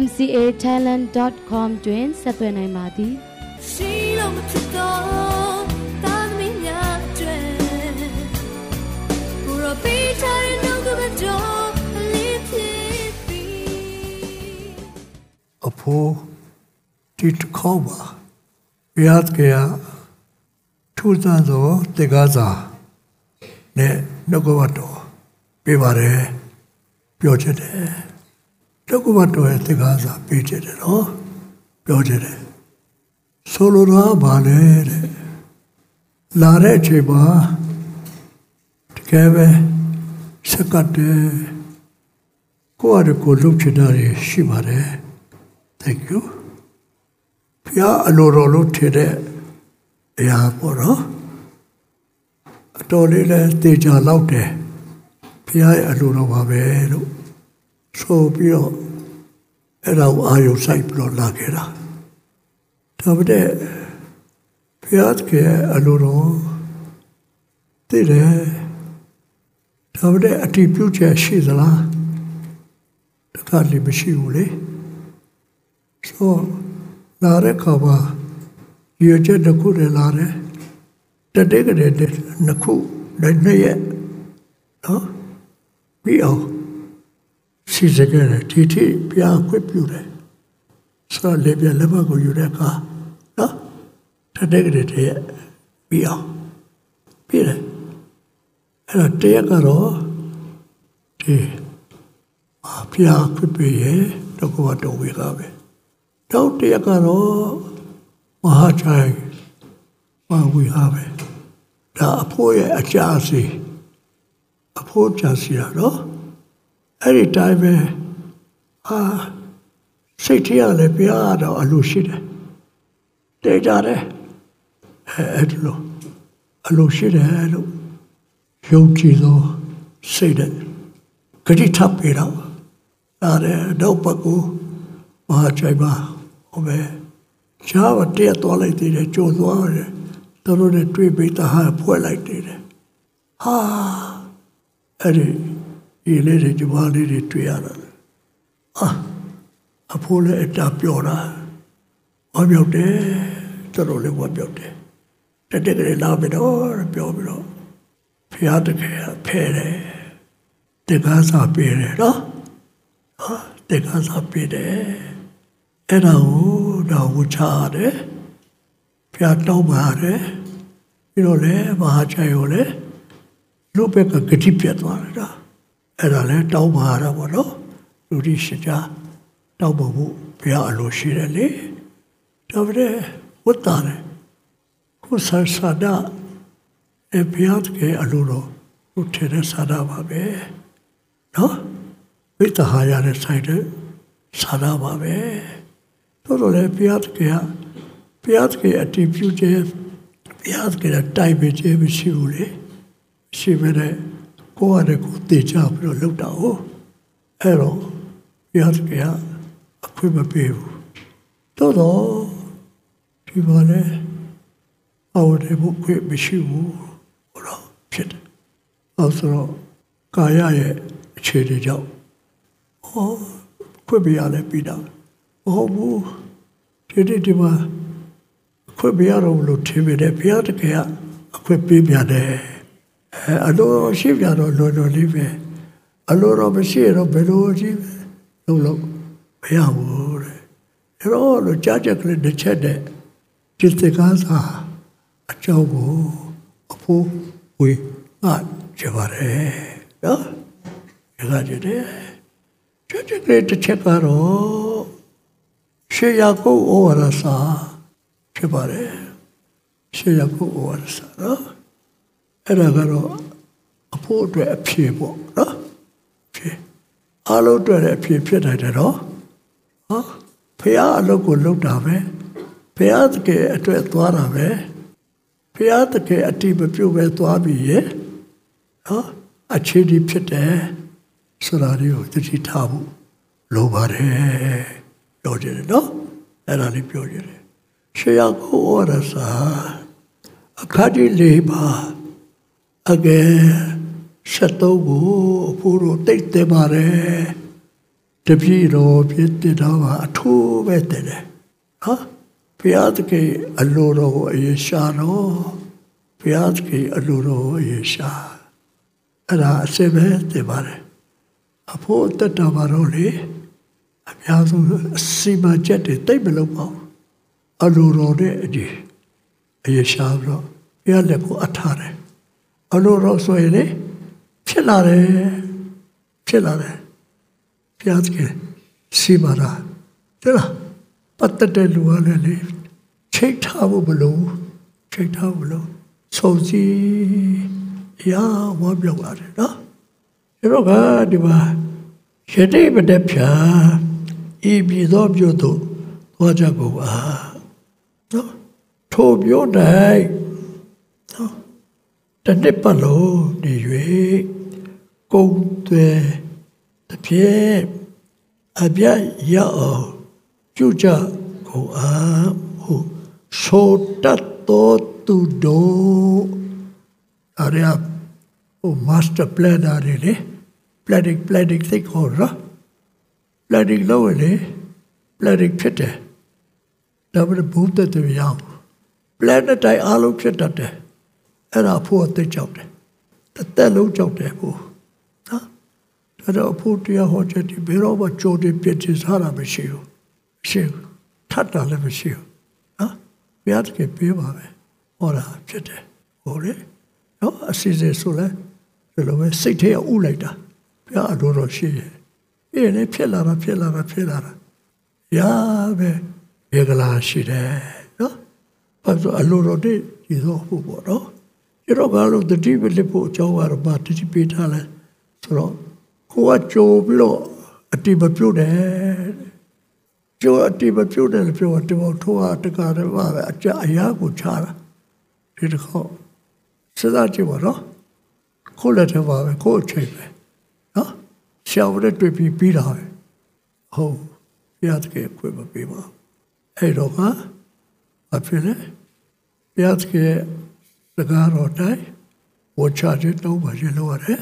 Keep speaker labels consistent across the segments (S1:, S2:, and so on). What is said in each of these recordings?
S1: mcatalent.com တွင်ဆက်သွယ်နိုင်ပါသည်ရှိလို့မဖြစ်တော့တာသမီးများကျွဲဘူရောပေးချင်နှုတ်ကပတော်လေးဖြစ်ပြီ
S2: အဖိုးဒီတစ်ခေါက်ပါဘုရားကထူးဆန်းသောတေကားစာနဲ့နှုတ်ကပတော်ပြပါတယ်ပြောချင်တယ် ဒုက္ခဘတော်ရဲ့သင်္ခါစာပေးချင်တယ်နော်ပြောချင်တယ်ဆိုလိုတာဘာလဲတဲ့လာတဲ့အချိန်မှာတကယ်ပဲစကတ်တယ်ကိုယ့်အရကိုလုပ်ချင်တာရှိပါတယ် thank you ဖျားအလိုတော်လို့ထင်တဲ့အရာပေါ့နော်အတော်လေးလဲတေချာလောက်တယ်ဖျားရဲ့အလိုတော်ပါပဲလို့ ဆိုပြီးတော့အဲ့ဒါကိုအာရုံစိုက်ပြီးတော့လာခဲ့တာဒါပေမဲ့ဘုရားကအလိုတော်သိတယ်ဒါပေမဲ့အတိပြုချက်ရှိသလားတခါလေးမရှိဘူးလေဆိုလာတဲ့ခါမှာရည်ချက်တစ်ခုတည်းလာတယ်တတိကတည်းကနှစ်ခုနှစ်ရက်နော်ပြီးအောင် စီစခဲ့တယ်ဒီထိဘုရားခွင့်ပြုတယ်ဆိုတော့လေပြလက်မကိုယူတဲ့အခါနော်တတဲ့ကလေးတည်းပြီးအောင်ပြီးတယ်အဲ့တော့တရက်ကတော့ဒီဘုရားခွင့်ပြုရဲ့တော့ကောတော်ဝေကပဲတော့တရက်ကတော့မဟာချိုင်မဝေဟာပဲဒါအဖိုးရဲ့အကြစီအဖိုးကြစီရတော့ အဲ့ဒီတိုင်းပဲအာစိတ်ထဲရလည်းဘုရားတော့အလိုရှိတယ်တေကြတယ်အဲအဲ့လိုအလိုရှိတယ်လို့ယုံကြည်သောစိတ်နဲ့ဂတိထပ်ပြီးတော့ဒါတဲ့တော့ပကူမဟာချိုင်ပါဟိုပဲချားတည့်သွားလိုက်သေးတယ်ကြိုသွားတယ်တို့တို့နဲ့တွေ့ပြီးတဟာဖွဲ့လိုက်သေးတယ်ဟာအဲ့ဒီ ဒီလေးတွေကြွားလေးတွေတွေ့ရတာအာအဖိုးလည်းအတာပြောတာဝါပြောက်တယ်တော်တော်လေးဝါပြောက်တယ်တက်တက်ကလေးလာပြီးတော့ပြောပြီးတော့ဖះတကယ်ဖဲတယ်တက္ကစာပြေးတယ်နော်ဟာတက္ကစာပြေးတယ်အဲ့ဒါကိုတော့ဝချရတယ်ဖះတောင်းပါတယ်ပြီးတော့လေမဟာချာရောလေလူဘက်ကဂတိပြတ်သွားတယ် အဲ့ဒါလဲတောင်းပါရတာပေါ့နော်လူတိရှိကြတောင်းဖို့ဘုရားအလိုရှိတယ်လေဒါပေမဲ့ဝတ်တာတယ်ကိုဆာဆာဒအဘုရားတကယ်အလိုတော်ဘုထေရဆာဒပါပဲနော်ဝိတ္တဟာရတဲ့ဆိုင်တဲ့ဆာဒပါပဲတို့တော့လေဘုရားတကယ်ဘုရားတကယ်အတည်ပြုခြင်းဘုရားတကယ်တိုက်ပေးခြင်းမရှိဘူးလေရှိပဲတဲ့ ကိုယ့်အရကိုတည်ချပြီးတော့လုပ်တာဟုတ်အဲ့တော့ဘုရားကအခွင့်မပေးဘူးတော့တော့ဒီပါလေအော်တယ်ဘုခွင့်မရှိဘူးဟောတော့ဖြစ်တယ်အဲဆိုတော့ကာယရဲ့အခြေအနေကြောင့်ဟောခွင့်ပြရလဲပြီးတာမဟုတ်ဘူးဒီဒီဒီမှာခွင့်ပြရတော့လို့ထင်ပေတယ်ဘုရားတကယ်အခွင့်ပေးပြန်တယ် အဲအလိုရှိပြတော့လွယ်လွယ်လေးပဲအလိုတော့မရှိတော့ဘယ်လိုရှိလုံးလုံးမရဘူးတဲ့အဲတော့လို့ကြားချက်ကလေးတစ်ချက်တဲ့จิตကားစာအကြောင်းကိုအဖို့ဝေငါကြပါတယ်နော်ဒီကကြတဲ့ကြားချက်ကလေးတစ်ချက်ကတော့ရှေးရကုတ်ဩဝါဒစာဖြစ်ပါတယ်ရှေးရကုတ်ဩဝါဒစာနော် အဲ့ဒါကတော့အဖို့အတွက်အဖြေပေါ့နော်ဖြေအားလုံးအတွက်လည်းအဖြေဖြစ်နိုင်တယ်နော်ဟောဘဖះအလုပ်ကိုလုပ်တာပဲဖះတကယ်အတွက်သွားတာပဲဖះတကယ်အတိမပြုတ်ပဲသွားပြီရဲ့နော်အခြေဒီဖြစ်တယ်ဆိုတာလေးကိုသတိထားဖို့လိုပါတယ်ပြောကြတယ်နော်အဲ့ဒါလေးပြောကြတယ်ရှေးရောက်ကိုဩရစာအခါဒီလေးပါ အကယ်ဆက်တော့ကိုအဖိုးတို့တိတ်တယ်ပါတယ်တပြည့်တော်ပြည့်တဲ့တော့အထိုးပဲတဲ့တယ်ဟာဘုရားသခင်အလိုတော်ကိုအရေးရှာတော့ဘုရားသခင်အလိုတော်ကိုအရေးရှာအဲ့ဒါအစစ်ပဲတင်ပါတယ်အဖို့တက်တာပါတော့လေအများဆုံးအစီမချက်တွေတိတ်မလုံးပါဘူးအလိုတော်တဲ့အကြီးအရေးရှာတော့ဘုရားလက်ကိုအထားတယ် အလိုတော်ဆိုရင်လေဖြစ်လာတယ်ဖြစ်လာတယ်ဘုရားသခင်စီပါတာတဲ့လားပတ်သက်တဲ့လူကလည်းလေချိတ်ထားဖို့မလို့ချိတ်ထားဖို့လို့ဆုံးစီရာဝါပြောက်လာတယ်နော်ဒီတော့ကဒီမှာယတိပတဖြာဤပြည်သောပြုတို့သွားကြကုန်ပါနော်ထိုပြောတိုင်းနော် တနှစ်ပတ်လုံးနေ၍ကုံသွဲတစ်ပြည့်အပြတ်ရအောင်ပြုကြကုန်အားဟုဆိုတတ်တော်သူတို့အရဟို master planner တွေလေ planning planning သိခေါ်ရ planning လုပ်ရလေ planning ဖြစ်တယ်ဒါပေမဲ့ဘုဒ္ဓတရား plan တိုင်းအားလုံးဖြစ်တတ်တယ် အဲ့ဒါဖို့အသိကြောက်တယ်တစ်သက်လုံးကြောက်တယ်ဖို့နော်ဒါတော့ဖို့တရားဟောချက်ဒီဘယ်တော့မှကြိုတင်ပြစ်ချစားတာမရှိဘူးမရှိဘူးထပ်တာလည်းမရှိဘူးနော်ဘုရားတကယ်ပြေးပါပဲဟောတာဖြစ်တယ်ဟောလေနော်အစီအစဉ်ဆိုလဲဒီလိုပဲစိတ်ထဲဥလိုက်တာဘုရားအလိုတော်ရှိရဲ့ပြီးရင်လည်းဖြစ်လာတာဖြစ်လာတာဖြစ်လာတာရာပဲဘေကလာရှိတယ်နော်ဘာလို့အလိုတော်တည်းဒီတော့ဟုတ်ပေါ့နော် ဒီတော့ဘာလို့တတိပလိဖို့အကြောင်းကတော့ဘာတတိပေးထားလဲဆိုတော့ကိုကကြိုပြီးတော့အတိမပြုတ်တယ်ကြိုအတိမပြုတ်တယ်လို့ပြောတော့ဘောထိုးတာတကားတယ်ပါပဲအကြအရာကိုချတာဒီတစ်ခေါက်စဉ်းစားကြည့်ပါတော့ကိုလက်ထဲပါပဲကိုအချိန်ပဲနော်ရှာဝရတွေ့ပြီးပြီးတာပဲဟုတ်ဘုရားတကယ်ခွင့်မပေးပါအဲ့တော့ကအဖြစ်လေဘုရားတကယ်စ ကားတော်တိုင်းဝချခြင်းတောင်းပါခြင်းလို့ရတယ်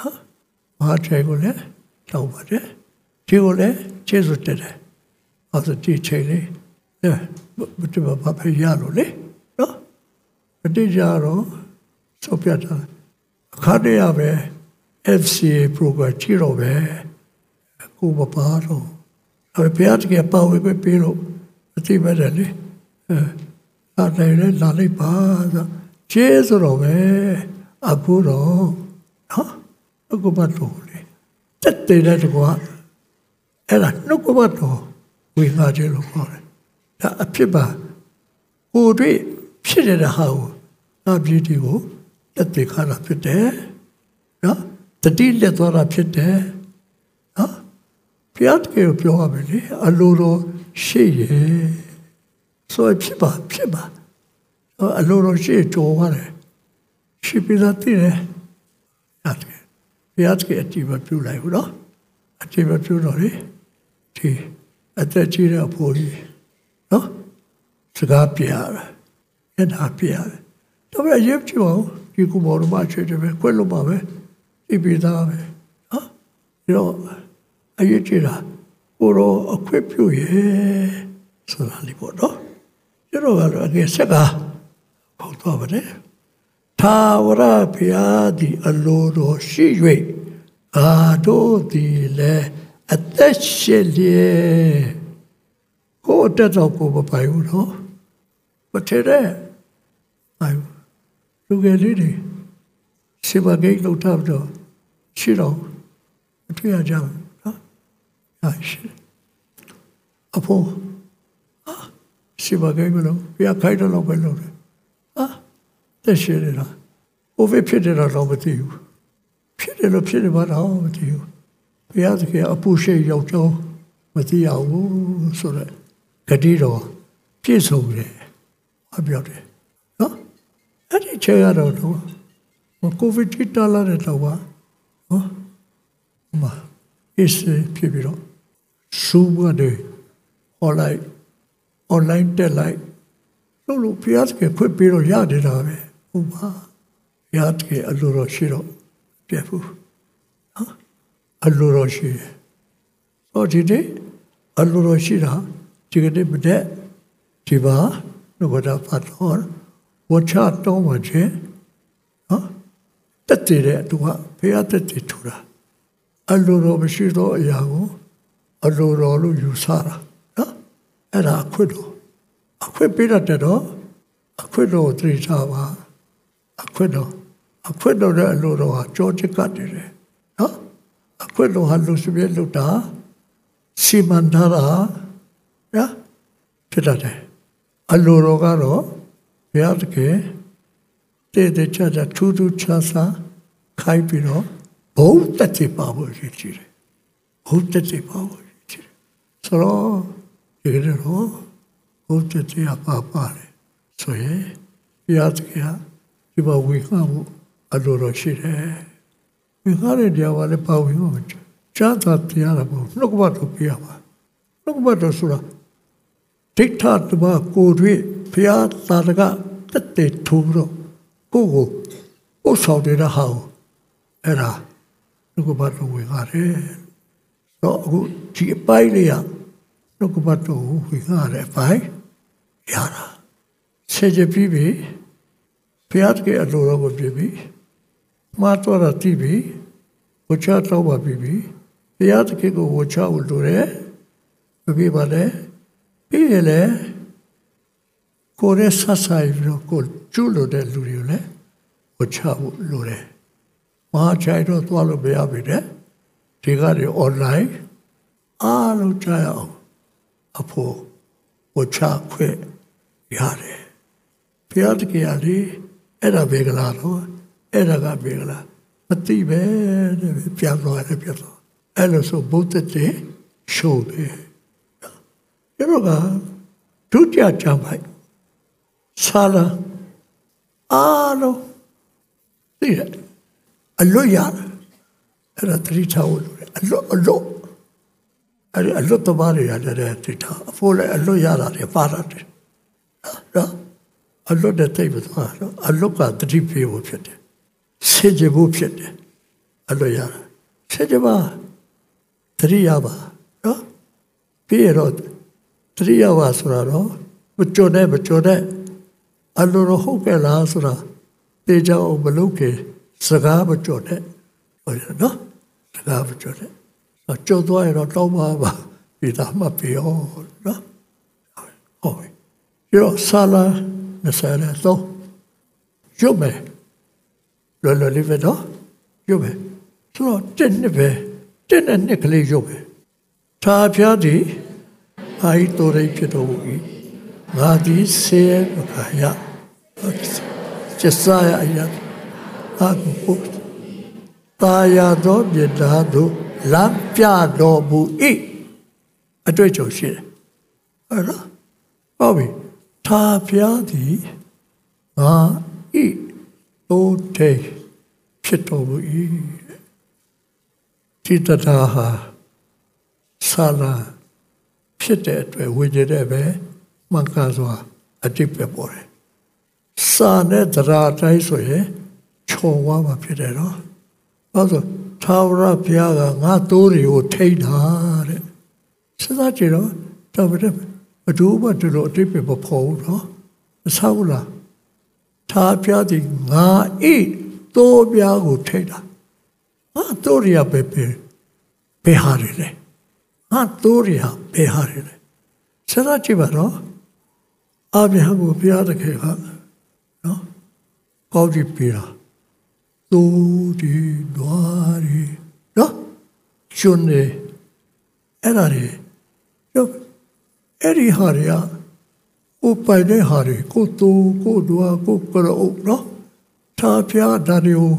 S2: နော်မဟာထေကိုလည်းတောင်းပါတယ်ဒီကိုလည်းကျေးဇူးတင်တယ်အဲ့ဒါဒီချိန်လေးအဲဘယ်တော့ဘာဖြစ်ရလို့လဲနော်အတိအကျတော့စောပြတာအခါတရပဲ FCA program ကြည့်တော့ပဲကိုမပါတော့အဲ့ဘုရားတကယ်ပါဝင်ပဲပြီးလို့အတိမဲ့တယ်လေအဲအဲ့ဒါလည်းလာလိုက်ပါဆို ကျေးဇူးတော်ပဲအခုတော့နော်အခုပတ်တော်လေတက်တဲ့တကွာအဲ့ဒါနှုတ်ကပတ်တော်ဝေငါခြင်းလို့ခေါ်တယ်ဒါအဖြစ်ပါကိုတွေ့ဖြစ်တဲ့ဟာကိုနာပြည်တီကိုတက်တဲ့ခါတာဖြစ်တယ်နော်တတိလက်သွားတာဖြစ်တယ်နော်ဘုရားတကယ်ပြောရမယ်လေအလိုတော်ရှိရဲ့ဆိုဖြစ်ပါဖြစ်ပါ အလိုတော်ရှိကြော်ပါတယ်ရှိပြီလားတည်တယ်ရတယ်ဘုရားတကယ်အကြည့်မပြုလိုက်ဘူးနော်အကြည့်မပြုတော့လေဒီအသက်ကြီးတဲ့အဖိုးကြီးနော်စကားပြရတယ်ညနာပြရတယ်ဒါပေမဲ့ရေးကြည့်ပါဦးဒီကူမော်တို့မှချွေတယ်ပဲခွဲလို့ပါပဲဒီပြသားပဲနော်ဒီတော့အရေးကြီးတာကိုရောအခွင့်ပြုရဲ့ဆိုတာလေးပေါ့နော်ဒီတော့ကတော့အကယ်စကား ပေါ့တော့ပါတယ်သာဝရဘုရားသည်အလိုတော်ရှိ၍အာတို့သည်လည်းအသက်ရှင်လျက်ကိုယ်တက်တော့ကိုမပိုင်ဘူးနော်မထရပိုင်လူငယ်လေးတွေစေဘဂိတ်လောက်ထားတော့ရှိတော့အတွေ့အကြနော်ဟာရှိအဖို့စေဘဂိတ်မလို့ပြခိုက်တော့ပဲလို့ဟာ တက်ရှိရတာဘိုးဖြစ်တယ်တော့မသိဘူးဖြစ်တယ်လို့ဖြစ်တယ်ဘာတော့မသိဘူးဘုရားသခင်အပူရှိရောက်ကြောင်းမသိရဘူးဆိုတော့ဂတိတော်ပြည့်စုံတယ်အပြောတယ်နော်အဲ့ဒီချက်ရတော့တော့ကိုဗစ်တိတလာတဲ့တော့ပါနော်မအစ်ဖြစ်ပြီးတော့စူးပါတယ် online online တက်လိုက်လို့လို့ဖျားစကေခွင့်ပြီးတော့ရနေတာပဲ ဟုတ်ပါဖျားစကေအလိုတော်ရှိတော့ပြတ်ဘူးနော်အလိုတော်ရှိတယ်ဆိုဒီနေ့အလိုတော်ရှိတာဒီကနေ့မတဲ့ဒီပါဘုရားဖတ်တော်ဝချတော်မှာချင်းနော်တက်တည်တဲ့သူကဖျားတက်တည်ထူတာအလိုတော်မရှိတော့အရာကိုအလိုတော်လို့ယူဆတာနော်အဲ့ဒါအခွင့်တော်အခွင့်ပေးတတ်တော့အခွင့်တော်သတိထားပါ အခွင့်တော်အခွင့်တော်တဲ့အလိုတော်ဟာကြောချစ်ကတ်တယ်နော်အခွင့်တော်ဟာလူစပြည့်လို့တာစီမံထားတာနော်ဖြစ်တတ်တယ်အလိုတော်ကတော့ဘုရားတကယ်တည်တည်ချာချာထူးထူးခြားခြားခိုင်းပြီးတော့ဘုံတက်ချပါဖို့ရည်ကြည်တယ်ဘုံတက်ချပါဖို့ရည်ကြည်တယ်ဆိုတော့ဒီလိုတော့ဘုံတက်ချပါပါတယ်ဆိုရင်ဘုရားတကယ် ဒီဘဝိခမှုအလိုတော်ရှိတယ်ဝိခတဲ့တရားကလည်းပါဝင်မှာချာသာတရားကဘုံနှုတ်ကပတ်တော်ပြရပါနှုတ်ကပတ်တော်ဆိုတာဒိဋ္ဌတမကိုတွေ့ဘုရားသာတကတက်တဲ့ထိုးတော့ကိုကိုကိုဆောင်တဲ့ဟာကိုအဲ့ဒါနှုတ်ကပတ်တော်ဝင်ရတယ်တော့အခုဒီအပိုင်းလေးကနှုတ်ကပတ်တော်ကိုဝင်ရတဲ့အပိုင်းရတာဆေကြပြီးပြီ ဘုရားတကယ်အလိုတော်ကိုပြပြီမှားတော့တာတိပြီဝချတော့ပါပြီပြီဘုရားတကယ်ကိုဝချကိုလိုတယ်ပြပါလေပြီးရလေကိုရဲဆဆာပြီးတော့ကိုကျွလို့တဲ့လူတွေကိုလည်းဝချဖို့လိုတယ်မဟာချိုင်တော့သွားလို့မရပြီတဲ့ဒီကတွေ online အားလုံးကြားရအောင်အဖို့ဝချခွင့်ရတယ်ဘုရားတကယ်လေး အဲ့ဒါပဲကလားတော့အဲ့ဒါကပဲကလားမသိပဲတဲ့ပြန်သွားတယ်ပြန်သွားအဲ့လိုဆိုဘုဒ္ဓတေရှုံးတယ်ရတော့ကဒုတိယကြမ်းပိုက်ဆာလာအားလုံးသိတယ်အလွတ်ရတယ်အဲ့ဒါသတိထားဖို့လိုတယ်အလွတ်အလွတ်အဲ့ဒီအလွတ်သမားတွေရတယ်သတိထားအဖို့လည်းအလွတ်ရတာတွေပါတာတယ်နော် အလွတ်တဲ့သိပ်မသွားတော့အလွတ်ကသတိပေးဖို့ဖြစ်တယ်ဆင်ခြင်ဖို့ဖြစ်တယ်အလွတ်ရတာဆင်ခြင်ပါသတိရပါနော်ပြီးရတော့သတိရပါဆိုတာတော့မကြုံနဲ့မကြုံနဲ့အလိုတော့ဟုတ်ကဲ့လားဆိုတာတေချာအောင်မလုပ်ခင်စကားမကြုံနဲ့ဟောရနော်စကားမကြုံနဲ့ကြုံသွားရင်တော့တောင်းပါပါပြည်သားမှပြောနော်ဟုတ်ပြီရောဆာလာ မဆာလာတော့ရုပ်မယ်လောလောလေးပဲတော့ရုပ်မယ်ဆိုတော့တစ်နှစ်ပဲတစ်နှစ်နှစ်ကလေးရုပ်ပဲသာဖျားသည်အာဟိတောရိဖြစ်တော်မူ၏ငါသည်ဆေးမခါရကျဆာယအယတ်အာကုတာယာသောမြေသားတို့လမ်းပြတော်မူ၏အတွေ့အကြုံရှိတယ်ဟုတ်လားဟုတ်ပြီ သာဖျားသည်ငါဤတိုးတေဖြစ်တော်မူ၏တိတတာဟာဆာလာဖြစ်တဲ့အတွက်ဝိညာဉ်တဲ့ပဲမှန်ကန်စွာအတိတ်ပဲပေါ်တယ်။စာနဲ့တရားတိုင်းဆိုရင်ခြုံဝါမှာဖြစ်တယ်နော်။ဘာလို့သာဝရဘုရားကငါတိုးတွေကိုထိန်းတာတဲ့။စဉ်းစားကြည့်တော့တော်ပြီဘဒူး မတူလို့အတိတ်ပဲမဖော်ဘူးနော်။မဆောက်လား။သာဘုရားဒီငါဤတိုးပြားကိုထိန်းတာ။ငါတိုးရပဲပဲဘယ်ဟာတွေလဲ။ဟာတိုးရဘယ်ဟာတွေလဲဆရာကြည့်ပါတော့အာဗျာကိုဘုရားတခင်ကနော်ကောင်းကြည့်ပြတာတိုးဒီဒွားဒီနော်ရှင်နေအဲ့ဒါတွေရော အဲ့ဒီဟာတွေကကိုပိုင်တဲ့ဟာတွေကိုတိုးကိုဒွားကိုကရောနော်သာဖျားဒါတွေကို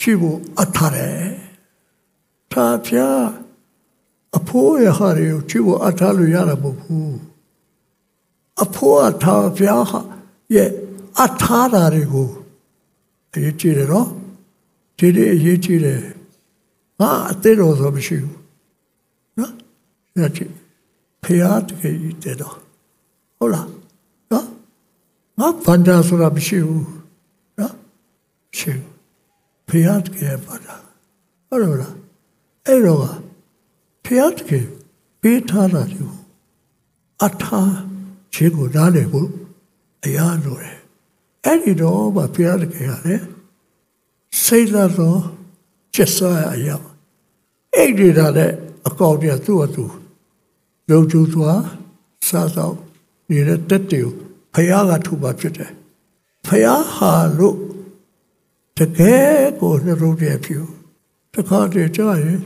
S2: ရှိဖို့အထားတယ်သာဖျားအဖိုးရဟာတွေကိုချစ်ဖို့အထားလို့ရတာမဟုတ်ဘူးအဖိုးအထားဖျားဟာရဲ့အထားတာတွေကိုအရေးကြီးတယ်နော်ဒီဒီအရေးကြီးတယ်ငါအသေးတော်ဆိုမရှိဘူးနော်ဒါကြည့် ဖျားတကယ်ကြီးတဲ့တော့ဟုတ်လားနော်ငါဗန္ဒာဆိုတာမရှိဘူးနော်ရှိဖျားတကယ်ပါတာဟုတ်လားအဲ့တော့ဖျားတကယ်ပေးထားတာဒီအထားခြေကိုနားလည်ဖို့အရာလိုတယ်အဲ့ဒီတော့ဗဖျားတကယ်ရတယ်စိတ်လာတော့ချက်စားအရာအဲ့ဒီတာတဲ့အကောင့်တည်းသူ့အတူ လုံကျူစွာစားတော့နေတဲ့တက်တူဖျားကထူပါဖြစ်တယ်ဖျားဟာလို့တကယ်ကိုနှလုံးထဲဖြူတခါတည်းကြာရင်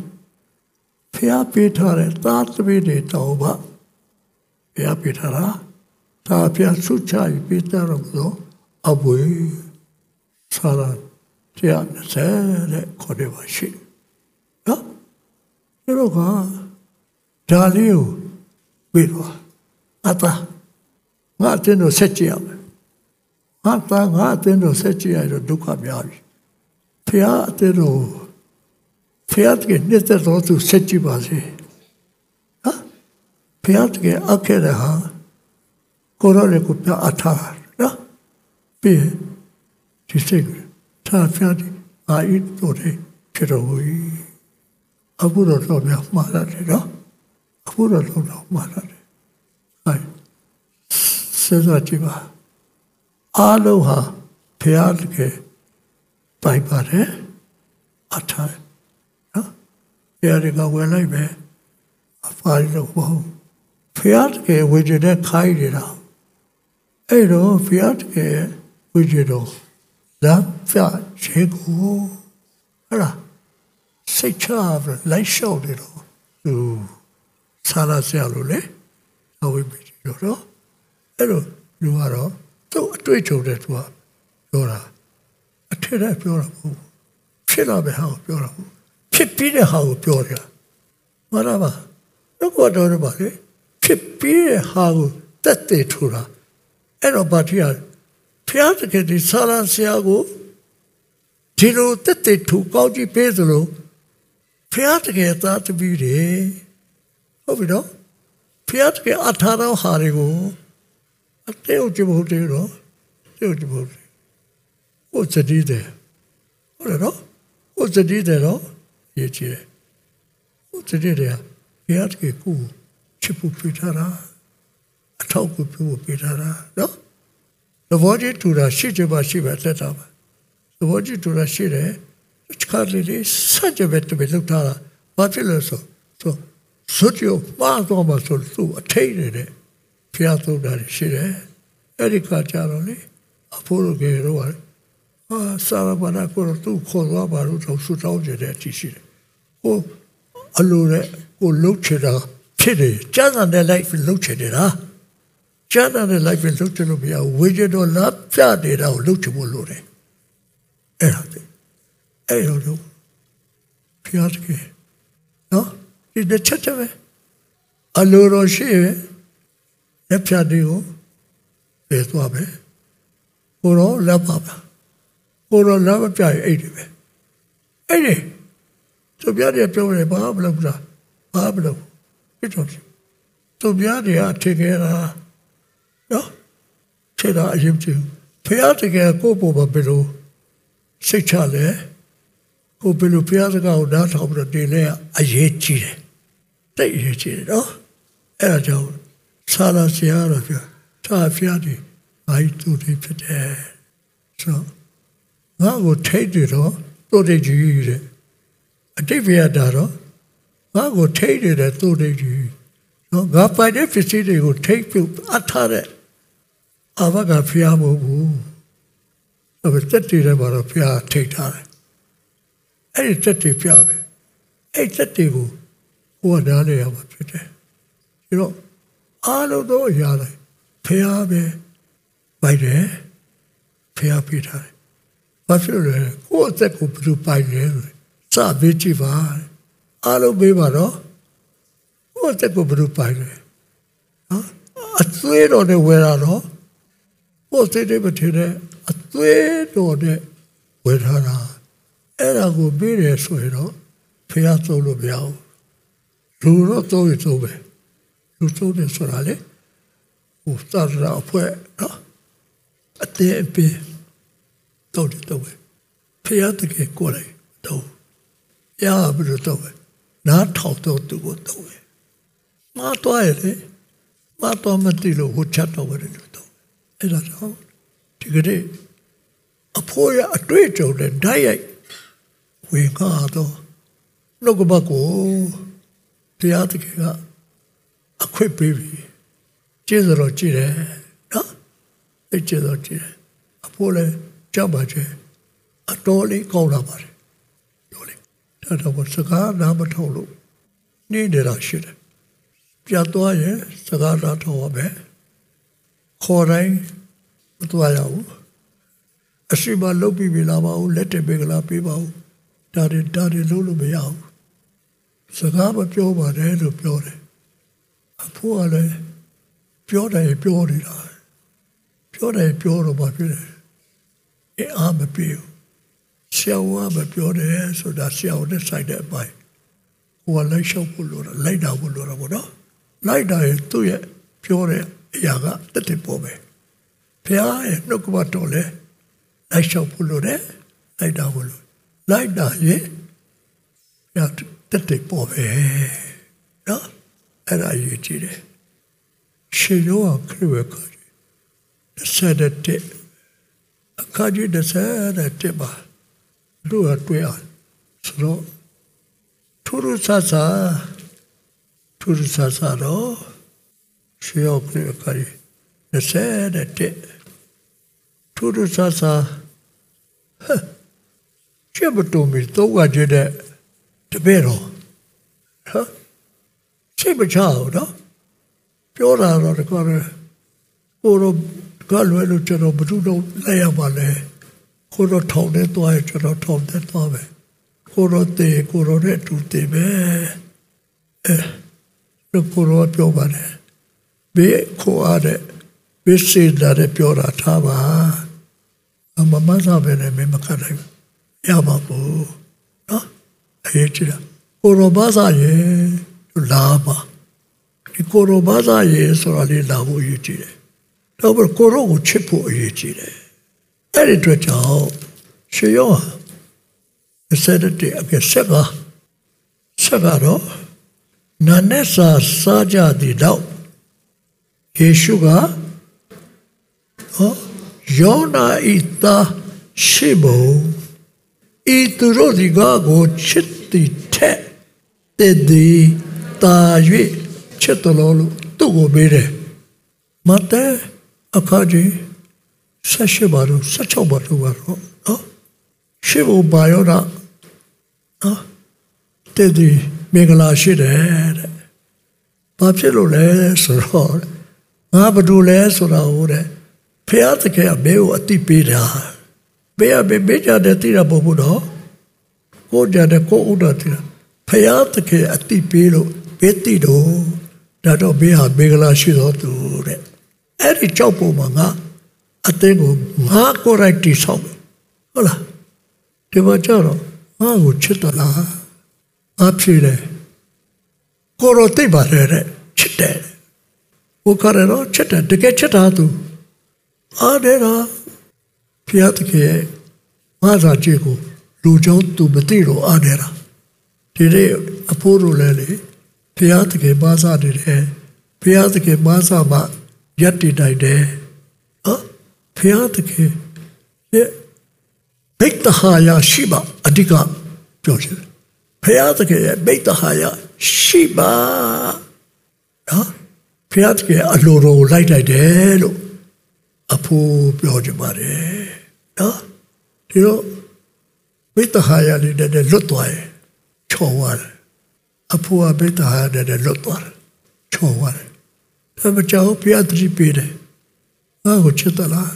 S2: ဖျားပေးထားတဲ့သားသမီးတွေတောင်းပါဖျားပေးထားတာဒါဖျားဆုချပြီးပေးတာတော့အဘွေဆရာတရားနဲ့ဆဲတဲ့ခေါ်တယ်ပါရှိနော်ဒီတော့ကဒါလေးကို ပြီးတော့အတာငါတင်တော့ဆက်ကြည့်ရမယ်ငါတာငါတင်တော့ဆက်ကြည့်ရတော့ဒုက္ခများပြီဖျားအတဲ့တော့ဖျားတကယ်နေတဲ့တော့သူဆက်ကြည့်ပါစေဟာဖျားတကယ်အခဲတဲ့ဟာကိုရောလေကိုပြအထားနော်ပြီးဒီစိတ်သာဖျားတယ်အာဤတို့တယ်ဖြစ်တော်မူ၏အခုတော့တော့ပြမှားတယ်နော် အခုတော့တော့မှားတယ်အဲစဉ်းစားကြည့်ပါအားလုံးဟာဖျားတကယ်ပိုက်ပါတယ်အထားနော်ဖျားတကဝယ်လိုက်ပဲအဖားလို့ပေါ့ဖျားတကယ်ဝေကျတဲ့ခိုင်းနေတာအဲ့တော့ဖျားတကယ်ဝေကျတော့လာဖျားချေကိုဟလားစိတ်ချလိုက်လျှောက်တယ်တော့သူ ဆာလာဆရာလို့လေအဝိပ္ပိတော့တော့အဲ့တော့လူကတော့သူ့အတွေ့အကြုံတဲ့သူကပြောတာအထက်ထက်ပြောတာမဟုတ်ဖြစ်လာပဲဟာကိုပြောတာမဟုတ်ဖြစ်ပြီးတဲ့ဟာကိုပြောတယ်မလားပါတော့ကတော့ပါလေဖြစ်ပြီးတဲ့ဟာကိုတက်တဲ့ထူတာအဲ့တော့ဘာတရားဖျားတကယ်ဒီဆာလန်ဆရာကိုဒီလိုတက်တဲ့ထူကောင်းကြည့်ပေးသလိုဖျားတကယ်သားတပည့်တယ် ဟုတ်ပြီနော်ဖျားတကယ်အထာတော်ဟာတွေကိုအတေုပ်ကြဖို့တေတော့တေုပ်ကြဖို့ဟိုစတိတယ်ဟုတ်တယ်နော်ဟိုစတိတယ်တော့ရေးချင်ဟိုစတိတယ်ဘုရားတကယ်ကိုချစ်ဖို့ပြထားတာအထောက်ကိုပြုဖို့ပြထားတာနော်သဘောကျတူတာရှိချင်ပါရှိပါသက်တာပါသဘောကျတူတာရှိတယ်ချကာလေးလေးစัจပဲတပဲလောက်ထားတာဘာဖြစ်လဲဆို ဆိုဇွတ်ရောမှားတော့မှဆိုသူ့အထိတ်နေတဲ့ဖျားသုံးတာရှိတယ်အဲ့ဒီကကြတော့လေအဖိုးတို့ကတော့အာစာရပါနာကိုသူ့ခေါ်သွားပါလို့သူဆူတောင်းကြတဲ့အထိရှိတယ်ဟိုအလိုနဲ့ကိုလှုပ်ချတာဖြစ်တယ်ကျန်းစာတဲ့ life လှုပ်ချတယ်လားကျန်းစာတဲ့ life လှုပ်ချလို့မရဘူးဝေကြတော့လာပြနေတာကိုလှုပ်ချဖို့လိုတယ်အဲ့ဒါအဲ့လိုဖျားတကယ်နော် ဒီတစ်ချက်တည်းပဲအလိုတော်ရှိရဲ့လက်ဖြတ်တွေကိုပြေသွားပဲကိုတော့လက်ပါပါကိုတော့လက်မပြရင်အဲ့ဒီပဲအဲ့ဒီသူပြတဲ့ပြောတယ်ဘာမလုပ်လားဘာမလုပ်ပြတော့သူပြတဲ့အထင်ကြီးတာနော်ခြေတာအရင်ကျဖះတကယ်ကိုပေါ်ပါဘယ်လိုစိတ်ချလဲကိုဘယ်လိုဖះစကားကိုနားထောင်ပြီးတော့တင်လဲအရေးကြီးတယ် တိတ်အရေးကြီးတယ်နော်အဲ့ဒါကြောင့်ဆာလာဆရာတော်ပြောသာဖះဒီဘာသူတွေဖြစ်တယ်ဆိုငါ့ကိုထိတ်တယ်တော့တို့တဲ့ကြီးတဲ့အတိတ်ဘုရားတာတော့ငါ့ကိုထိတ်တယ်တဲ့တို့တဲ့ကြီးနော်ငါပိုင်တဲ့ပစ္စည်းတွေကိုထိတ်ပြုတ်အထားတဲ့အဘကဖျားမဟုတ်ဘူးအဲ့ဒါတက်တည်တယ်မှာတော့ဖျားထိတ်ထားတယ်အဲ့ဒီတက်တည်ပြပဲအဲ့တက်တည်ကို ဟိုကနားလေရမှာဖြစ်တယ်ဒီတော့အားလုံးတော့ရတယ်ဖျားပဲပိုက်တယ်ဖျားပြထားတယ်ဘာဖြစ်လဲကိုယ့်အသက်ကိုဘယ်လိုပိုင်လဲစပေးကြည့်ပါအားလုံးပေးပါတော့ယ့်တက်ကိုဘယ်လိုပိုင်လဲနော်အသွေးတော်နဲ့ဝယ်တာတော့ကိုယ်စိတ်တွေမထင်တဲ့အသွေးတော်နဲ့ဝယ်ထားတာအဲ့ဒါကိုပြီးတယ်ဆိုရင်တော့ဖះသုံးလို့မရဘူး လူတော့သုံးရသုံးပဲလူသုံးတယ်ဆိုတာလေဟိုသာရအဖွဲ့နော်အသေးအပင်တော့တယ်တော့ပဲဖះတကယ်ကိုယ်လိုက်တော့ရပြီတော့ပဲနားထောက်တော့သူကိုတော့ပဲမတော်ရလေမတော်မတိလို့ဟိုချက်တော့ပဲလို့တော့အဲ့ဒါတော့ဒီကနေ့အဖိုးရအတွေ့အကြုံနဲ့ဓာတ်ရိုက်ဝင်ကားတော့နှုတ်ကပတ်ကို တရားတကယ်ကအခွင့်ပေးပြီကျေးဇူးတော်ကြည့်တယ်နော်အဲ့ကျေးဇူးတော်ကြည့်တယ်အဖိုးလည်းကြောက်ပါချေအတော်လေးကောင်းလာပါတယ်တော်လေးဒါတော့စကားနားမထောက်လို့နေနေတာရှိတယ်ပြတ်သွားရင်စကားနားထောက်ရမယ်ခေါ်တိုင်းမသွားရဘူးအရှိမလုတ်ပြီးပြီလားမဟုတ်လက်တက်ပေးကလားပေးပါဦးဒါတွေဒါတွေလုံးလို့မရဘူး စကားမပြောပါနဲ့လို့ပြောတယ်အဖိုးကလည်းပြောတယ်ပြောနေတာပြောတယ်ပြောတော့ဘာဖြစ်လဲအဲအားမပြေဘူးဆရာကမပြောတယ်ဆိုတာဆရာနဲ့ဆိုင်တဲ့အပိုင်းဟိုကလိုက်လျှောက်ဖို့လို့လိုက်တာဖို့လို့တော့ဗောနော်လိုက်တာရဲ့သူ့ရဲ့ပြောတဲ့အရာကတက်တက်ပေါ်ပဲဖះရဲ့နှုတ်ကပတ်တော်လဲလိုက်လျှောက်ဖို့လို့တယ်လိုက်တာဖို့လို့လိုက်တာရဲ့ရ တက်တက်ပေါ်ပဲနော်အဲ့ဒါအရေးကြီးတယ်ရှင်ရောခရစ်ဝဲခါကြီးဆက်တဲ့အခါကြီးတစ်ဆက်တဲ့ပါတို့ကတွေ့အောင်ဆိုတော့ထူးထူးဆဆာထူးထူးဆဆာတော့ရှင်ရောခရစ်ဝဲခါကြီးတစ်ဆက်တဲ့ထူးထူးဆဆာကျမတော်မီတော့ကကြတဲ့ တပည့်တော်ဟမ်စိတ်မချဘူးနော်ပြောတာတော့တကောရဲဟိုတော့ကလွယ်လို့ကျွန်တော်ဘုသူတော့လိုက်ရပါလဲကိုတော့ထောင်နေသွားရကျွန်တော်ထောင်နေသွားပဲကိုတော့တေကိုတော့နဲ့တူတေပဲအဲလို့ကိုတော့ပြောပါတယ်ဘေးခိုအားတဲ့ဘေးစေလာတဲ့ပြောတာထားပါအမမစားပဲနဲ့မမခတ်နိုင်ရပါဘူးနော် အရေးကြီးတာကိုရောဘာသာရဲ့လာပါဒီကိုရောဘာသာရဲ့ဆိုတာလေးလာဖို့အရေးကြီးတယ်တော့ကိုရောကိုချစ်ဖို့အရေးကြီးတယ်အဲ့ဒီအတွက်ကြောင့်ရှေယောဆက်တဲ့အပြဆက်ကဆက်ကတော့နာနဲ့စာစားကြတဲ့တော့ယေရှုကဟောယောနာဤသားရှိဘုံ ဤသူတို့ဒီကားကိုချစ်သည်ထက်တည်သည်တာ၍ချစ်တော်လို့သူ့ကိုပေးတယ်မတဲအခါကြီးဆက်ရှိပါတော့ဆက်ချောက်ပါတော့နော်ရှိဖို့ပါရောတာနော်တည်သည်မင်္ဂလာရှိတယ်တဲ့ဘာဖြစ်လို့လဲဆိုတော့ငါဘာလို့လဲဆိုတာဟိုတဲ့ဖះတကယ်အမေကိုအတိပေးတာ ဘေးအဘေးဘေးကြတဲ့တိရဖို့ဘူးတော့ကိုကြတဲ့ကိုဥဒတိရဖယားတကယ်အတိပေးလို့ဘေးတိတော့ဒါတော့ဘေးဟာဘေးကလာရှိတော်သူတဲ့အဲ့ဒီကြောက်ပုံမှာငါအတင်းကိုငါကိုရိုက်တိဆောက်ဟုတ်လားဒီမှာကျတော့ငါကိုချစ်တော်လားအဖြစ်တယ်ကိုရောတိတ်ပါတယ်တဲ့ချစ်တယ်ဘုခရတော့ချစ်တယ်တကယ်ချစ်တာသူအားတယ်တော့ ဖျားတကယ်မသာကြည့်ကိုလူကြောင့်သူမသိတော့အားတယ်တာဒီနေ့အဖိုးတို့လည်းလေဖျားတကယ်မသာတယ်ဖျားတကယ်မသာမှရက်တည်နိုင်တယ်နော်ဖျားတကယ်ရဲ့ဘိတ်တဟာယာရှိပါအဓိကပြောချင်တယ်ဖျားတကယ်ရဲ့ဘိတ်တဟာယာရှိပါနော်ဖျားတကယ်အလိုတော်လိုက်လိုက်တယ်လို့အဖိုးပြောကြပါတယ် နော်ဒီတော့ဝိတ္တဟာယလေးနဲ့လွတ်သွားရင်ချော်သွားတယ်အဖိုးကဝိတ္တဟာယနဲ့လွတ်သွားတယ်ချော်သွားတယ်ဒါမကြောက်ဘုရားတတိပေးတယ်ငါ့ကိုချစ်သလား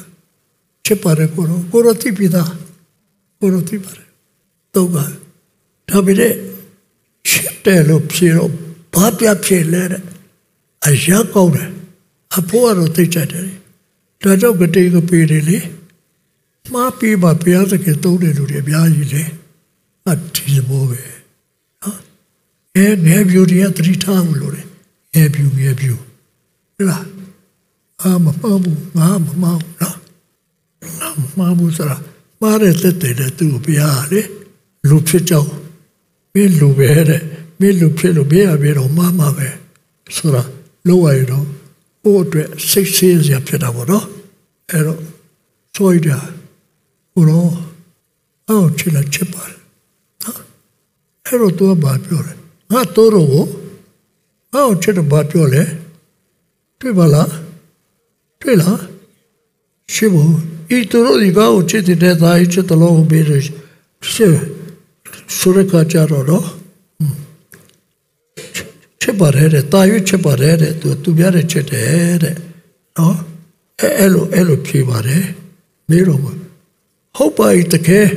S2: ချစ်ပါတယ်ကိုရောကိုရောတိပိသားကိုရောတိပါတယ်တော့ကဒါပေမဲ့ချစ်တယ်လို့ဖြေတော့ဘဘာပြဖြစ်လဲတဲ့အရာကောင်းတယ်အဖိုးကတော့သိကြတယ်ဒါကြောင့်ကတိကပေးတယ်လေ မှားပြီးမှဘုရားသခင်သုံးတယ်လူတွေအများကြီးလေအတီးဘောပဲနော်အဲငယ်ပြူတွေကသတိထားမှုလို့လေငယ်ပြူငယ်ပြူဟုတ်လားအာမမှားဘူးငါမမှားဘူးနော်ငါမမှားဘူးစရာမှားတဲ့သက်တဲ့သူ့ကိုဘုရားလေလူဖြစ်ကြောင်းမင်းလူပဲတဲ့မင်းလူဖြစ်လို့ဘေးရဘေးတော့မှားမှာပဲဆိုတာလို့ရတော့ဟိုအတွက်စိတ်ဆေးစရာဖြစ်တာပေါ့နော်အဲ့တော့ဆိုရတာ ဟိုတော့အော်ချစ်လာချစ်ပါနော်အဲ့တော့သူကဘာပြောလဲငါတို့တော့ကိုအော်ချစ်တော့ဘာပြောလဲတွေ့ပါလားတွေ့လားရှိဘူးဤသူတို့ဒီကောချစ်တဲ့သားချစ်တယ်လို့ပြောတယ်ရှိဆိုရကကြတော့တော့ချစ်ပါတယ်တဲ့တာရွချစ်ပါတယ်တဲ့သူသူပြတဲ့ချစ်တယ်တဲ့နော်အဲအဲ့လိုအဲ့လိုဖြေပါတယ်မေးတော့ ဟုတ်ပါ၏တကယ်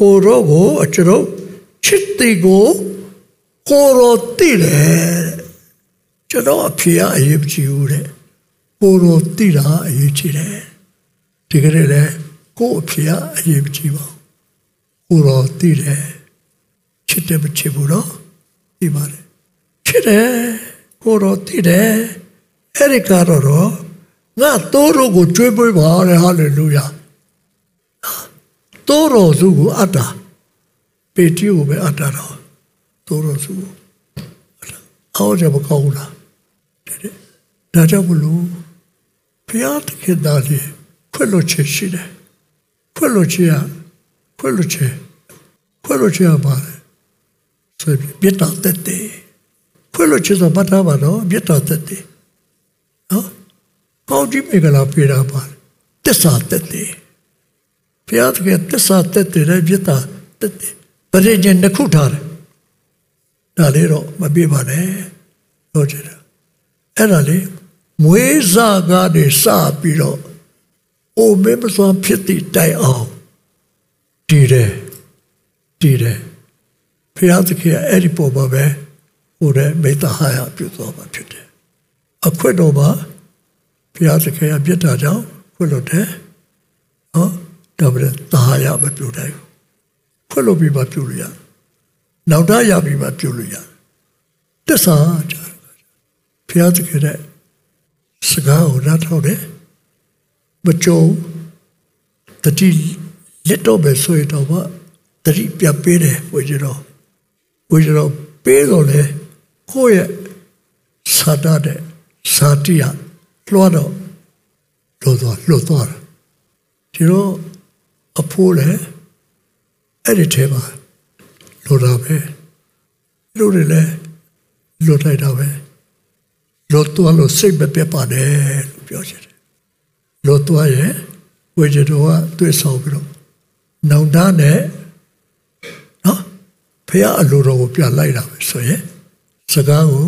S2: ကိုရောကိုအကျတော့ချစ်တီကိုကိုရောတိတယ်ကျွန်တော်အဖေအရေးကြည့်ဦးတဲ့ကိုရောတိတာအရေးကြီးတယ်ဒီကနေ့လေကိုအဖေအရေးကြည့်ပါကိုရောတိတယ်ချစ်တယ်မချစ်ဘူးတော့ဒီပါတယ်ချစ်တယ်ကိုရောတိတယ်အဲ့ဒီကတော့ငါတိုးတို့ကိုကြွေးပွေးပါတဲ့ဟာလေလုယာ တိုးတော်စုကိုအတ္တပေတိကိုပဲအတ္တတော့တိုးတော်စုကိုအော်ကြမကောင်းလားဒါကြောင့်မလို့ဘုရားတခင်သားလေးခွက်လို့ချင်ရှိတယ်ခွက်လို့ချင်ရခွက်လို့ချင်ခွက်လို့ချင်ရပါလေဆိုပြီးပြတ်တော့တက်တယ်ခွက်လို့ချင်ဆိုပတ်သားပါတော့ပြတ်တော့တက်တယ်နော်ကောင်းကြီးမေကလာပြေတာပါတစ္ဆာတက်တယ် ဘုရားသခင်တစ္ဆာတက်တယ်လည်းပြစ်တာတက်တယ်ပရိညင်နှစ်ခုထားတယ်ဒါလေးတော့မပြပါနဲ့ဟုတ်ကြတယ်အဲ့ဒါလေးမွေးစားကားတွေစပြီးတော့အိုမေမစွမ်းဖြစ်သည့်တိုင်အောင်တည်တယ်တည်တယ်ဘုရားသခင်အဲ့ဒီပေါ်မှာပဲဟိုတဲ့မေတ္တာဟာရပြုတော်မှာဖြစ်တယ်အခွင့်တော်မှာဘုရားသခင်အပြစ်တာကြောင့်ခွင့်လို့တယ်ဟော ဒါပဲတာရမပြုတ်နိုင်ဘူးခွင့်လို့ပြီးမှပြုတ်လို့ရနောက်တာရပြီးမှပြုတ်လို့ရတစ္ဆာကြဘုရားသခင်တဲ့စကားကိုနားထောင်တယ်မကြုံတတိလက်တော့ပဲဆိုရတော့မှတတိပြပေးတယ်ဝေကြတော့ဝေကြတော့ပေးတော့လေကိုယ့်ရဲ့စာတတဲ့စာတိယလွှတ်တော့လို့တော့လွတ်သွားတယ်ဒီတော့ အဖိုးလည်းအဲ့ဒီထဲမှာလွတ်တာပဲလူတွေလည်းလွတ်လိုက်တာပဲလွတ်သွားလို့စိတ်မပြတ်ပါနဲ့လို့ပြောချင်တယ်လွတ်သွားရဲ့ဝေဂျတော်ကတွေ့ဆောင်ပြီးတော့နောင်တနဲ့နော်ဖះအလိုတော်ကိုပြလိုက်တာပဲဆိုရင်စကားကို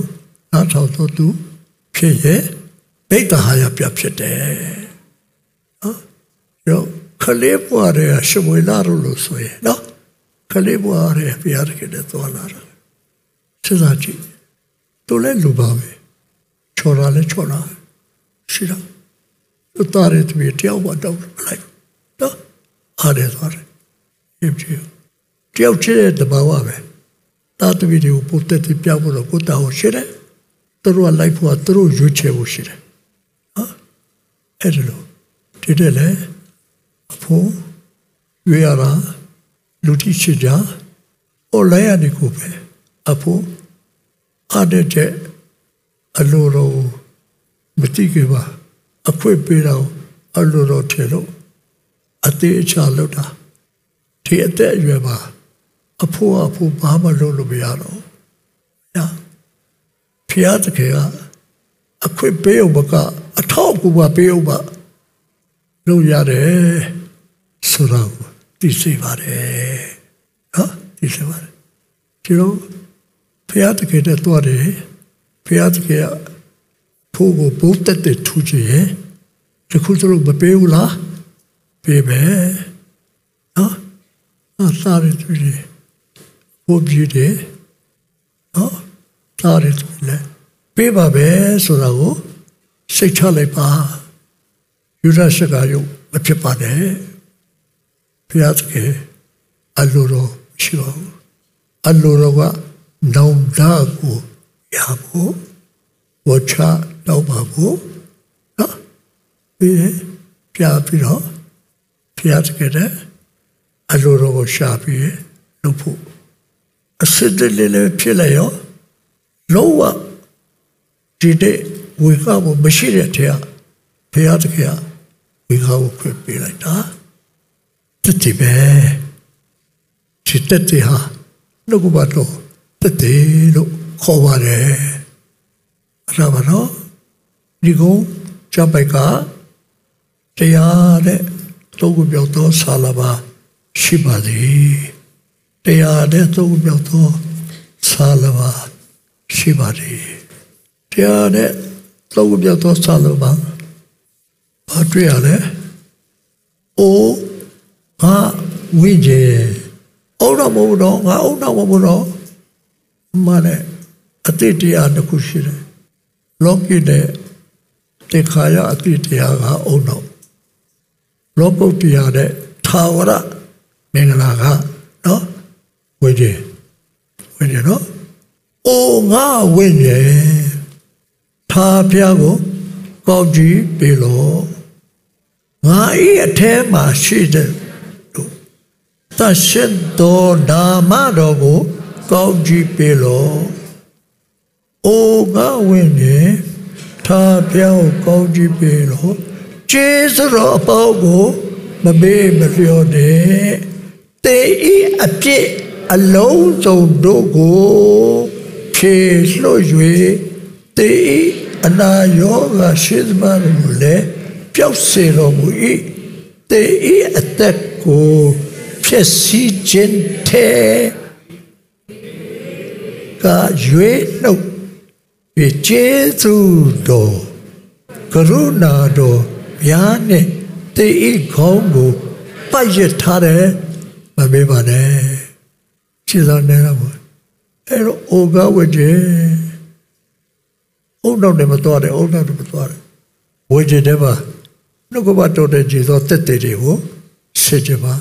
S2: နားထောင်တော့သူဖြစ်ရဲ့ဗိတ္တဟာယပြဖြစ်တယ်နော်ရော ခလေးပွားတဲ့ရှမွေလာလို့ဆိုရင်နော်ခလေးပွားတဲ့ဘုရားတကယ်တော့သွားလာတာစဉ်းစားကြည့်သူလည်းလူပါပဲချော်တာလည်းချော်တာရှိတော့သူသားတဲ့သူတယောက်မှတော့လိုက်နော်အားတယ်သွားတယ်ပြပြတယောက်ချစ်တဲ့တဘာဝပဲတာသူတွေကိုပို့တဲ့ပြောက်ဖို့တော့ကိုတာကိုရှိတယ်သူတို့ကလိုက်ဖို့ကသူတို့ရွေးချယ်ဖို့ရှိတယ်နော်အဲ့ဒါလို့ဒီတဲ့လေ အဖို့ရွေးရတာလူတိရှိကြဟောလဲရတဲ့ကိုပဲအဖို့အားတဲ့အလိုတော်မတိကေပါအခွင့်ပေးတော့အလိုတော်ထဲလို့အသေးအချလောက်တာဒီအသက်အရွယ်မှာအဖို့အဖို့ဘာမှလုပ်လို့မရတော့ညာဖျားတကယ်ကအခွင့်ပေးအောင်က အထောက်အကူပါပေးအောင်ပါ လုပ်ရတယ်ဆိုတော့သိစေပါတယ်နော်သိစေပါတယ်ဒီလိုဖျားတကယ်တဲ့တော့တယ်ဖျားတကယ်ဖို့ကိုဘုတ်တက်တဲ့ထူချင်တခုစလို့မပေးဘူးလားပေးမယ်နော်အစားရတူတယ်ဘုတ်ပြည့်တယ်နော်သာစားတယ်ဆိုရင်လည်းပေးပါပဲဆိုတာကိုစိတ်ချလိုက်ပါ ယူရစကားရုပ်မဖြစ်ပါနဲ့ဘုရားသခင်အလိုတော်ရှိပါဘူးအလိုတော်ကနောင်တကိုရဖို့ဝချတော့ပါဘူးနော်ပြီးပြပြီးတော့ဘုရားသခင်တဲ့အလိုတော်ကိုရှာပြီးလုပ်ဖို့အစစ်တလေးလေးဖြစ်လိုက်ရောလုံးဝဒီတဲ့ဝေခဖို့မရှိတဲ့ထဲကဘုရားသခင်က ဝေခကိုဖွင့်ပေးလိုက်တာတတိပဲဒီတတိဟာနှုတ်ကပတ်တော်တတိလို့ခေါ်ပါတယ်အဲ့ဒါပါတော့ဒီကုန်းကြပိုက်ကတရားတဲ့သုံးခုပြောက်သောဆာလပါရှိပါသည်တရားတဲ့သုံးခုပြောက်သောဆာလပါရှိပါသည်တရားတဲ့သုံးခုပြောက်သောဆာလပါ ဘာတွေ့ရလဲအိုးငါဝိကျေအုံတော့မဟုတ်တော့ငါအုံတော့မဟုတ်တော့မနဲ့အတိတ်တရားတစ်ခုရှိတယ်လောကီတဲ့တေခါရအတိတ်တရားကအုံတော့လောကုတ္တရာတဲ့သာဝရမင်္ဂလာကနော်ဝိကျေဝိကျေနော်အိုငါဝိကျေသာပြကိုကောက်ကြည့်ပြီလို့ ငါဤအထဲမှာရှိတဲ့တရှိတော်ဓမ္မတော်ကိုကောက်ကြည့်ပြီလို့အိုငါဝိကျေသာပြကိုကောက်ကြည့်ပြီလို့ကျေးဇူးတော်အပေါင်းကိုမမေ့မလျော့တဲ့တေဤအပြစ်အလုံးစုံတို့ကိုဖြေလွှ ပျောက်စေတော်မူ၏တေဤအသက်ကိုဖြစ်စီခြင်းတဲ့ကရွေးနှုတ်ပြကျေးဇူးတော်ကရုဏာတော်များနဲ့တေဤခေါင်းကိုပတ်ရထားတယ်မမေးပါနဲ့ခြေတော်နေတော့အဲ့တော့အိုကဝကြည်အုံတော့လည်းမတော်တယ်အုံတော့လည်းမတော်တယ်ဝကြည်တဲ့ပါ နှုတ်ကပတ်တော်တဲ့ခြေတော်တက်တဲ့တွေကိုစစ်ကြပါ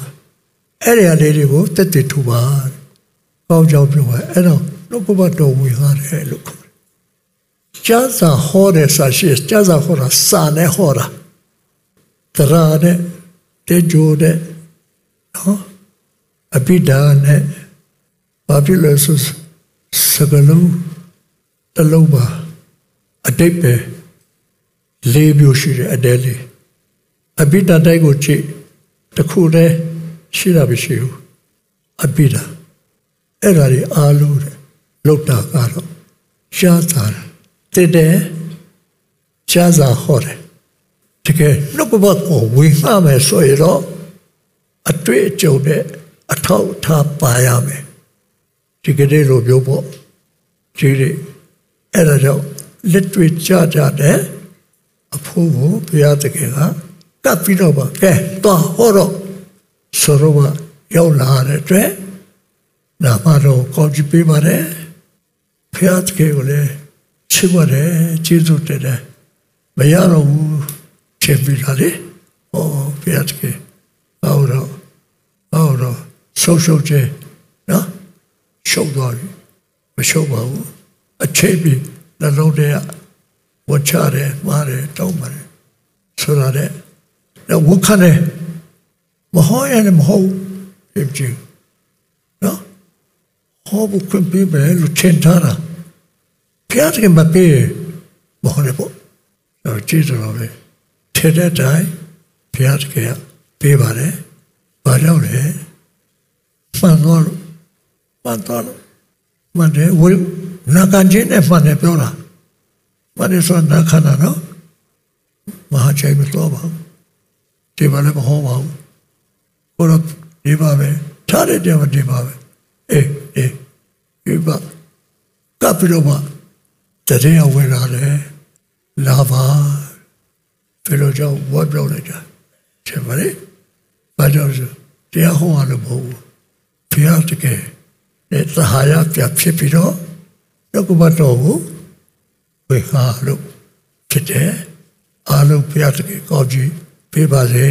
S2: အဲ့ဒီအလေးတွေကိုတက်တဲ့ထူပါကောင်းကြောင်းပြောပါအဲ့တော့နှုတ်ကပတ်တော်ဝင်လာတယ်လို့ခေါ်တယ်ကျမ်းစာဟောတဲ့စာရှိကျမ်းစာဟောတာစာနဲ့ဟောတာတရာနဲ့တေဂျိုတဲ့နော်အပိဒါနဲ့ဘာဖြစ်လဲဆိုစကလုံးတလုံးပါအတိတ်ပဲလေးမျိုးရှိတယ်အတဲလေး အပိဒါတိုက်ကိုကြည့်တခုတည်းရှိတာမရှိဘူးအပိဒါအဲ့ဒါတွေအားလုံးတဲ့လောက်တာကတော့ရှားတာတဲ့တဲ့ရှားစာဟောတယ်တကယ်နှုတ်ကပတ်ကိုဝင်မှမယ်ဆိုရင်တော့အတွေ့အကြုံနဲ့အထောက်ထားပါရမယ်ဒီကနေ့လိုပြောပေါ့ဒီနေ့အဲ့ဒါကြောင့်လက်တွေ့ကြကြတဲ့အဖို့ကိုဘုရားတကယ်က ကပ်ပြီးတော့ပါကဲတော့ဟောတော့ဆိုတော့ရောက်လာတဲ့အတွက်နာမတော်ကောင်းချီးပေးပါတယ်ဘုရားတကယ်ကိုလည်းချစ်ပါတယ်ကျေးဇူးတင်တယ်မရတော့ဘူးချစ်ပြီးတာလေဟောဘုရားတကယ်ဟောတော့ဟောတော့ရှုပ်ရှုပ်ချင်းနော်ရှုပ်သွားပြီမရှုပ်ပါဘူးအချိန်ပြီးနှလုံးထဲကဝချတယ်မှားတယ်တောင်းပါတယ်ဆိုရတဲ့ တော့ဝခနဲ့မဟောရလည်းမဟုတ်ဖြစ်ချင်နော်ဟောဖို့ခွင့်ပေးမယ်လို့ထင်ထားတာဖျားတယ်မပေးမဟုတ်ဘူးတော့ကြည့်တော့ပဲထက်တဲ့တိုင်းဘုရားတကယ်ပေးပါတယ်။ဘာကြောင့်လဲ။မှန်တော့မှန်တော့မှန်တယ်ဝိနာကန်ချင်းနဲ့မှန်တယ်ပြောတာ။မှန်တယ်ဆိုနာခနာနော်။မဟာချိုင်မတော်ပါဘူး။ ဒီမှာလည်းမဟောပါဘူး။ကိုတော့ဒီပါပဲ။ထားတဲ့တယ်မဒီပါပဲ။အေးအေးဒီပါကပ်ပြီးတော့မှတရင်အဝင်လာတယ်။လာပါဘယ်လိုကြောင့်ဝတ်ပြောလိုက်တာချင်ပါလေဘာကြောင့်ဆိုတရားဟောရလို့မဟုတ်ဘူးဘုရားတကယ်နဲ့သဟာယပြဖြစ်ပြီးတော့နှုတ်ကပတ်တော်ကိုဝေခါလို့ဖြစ်တယ်အားလုံးဘုရားတကယ်ကောင်းကြီး ပေးပါစေ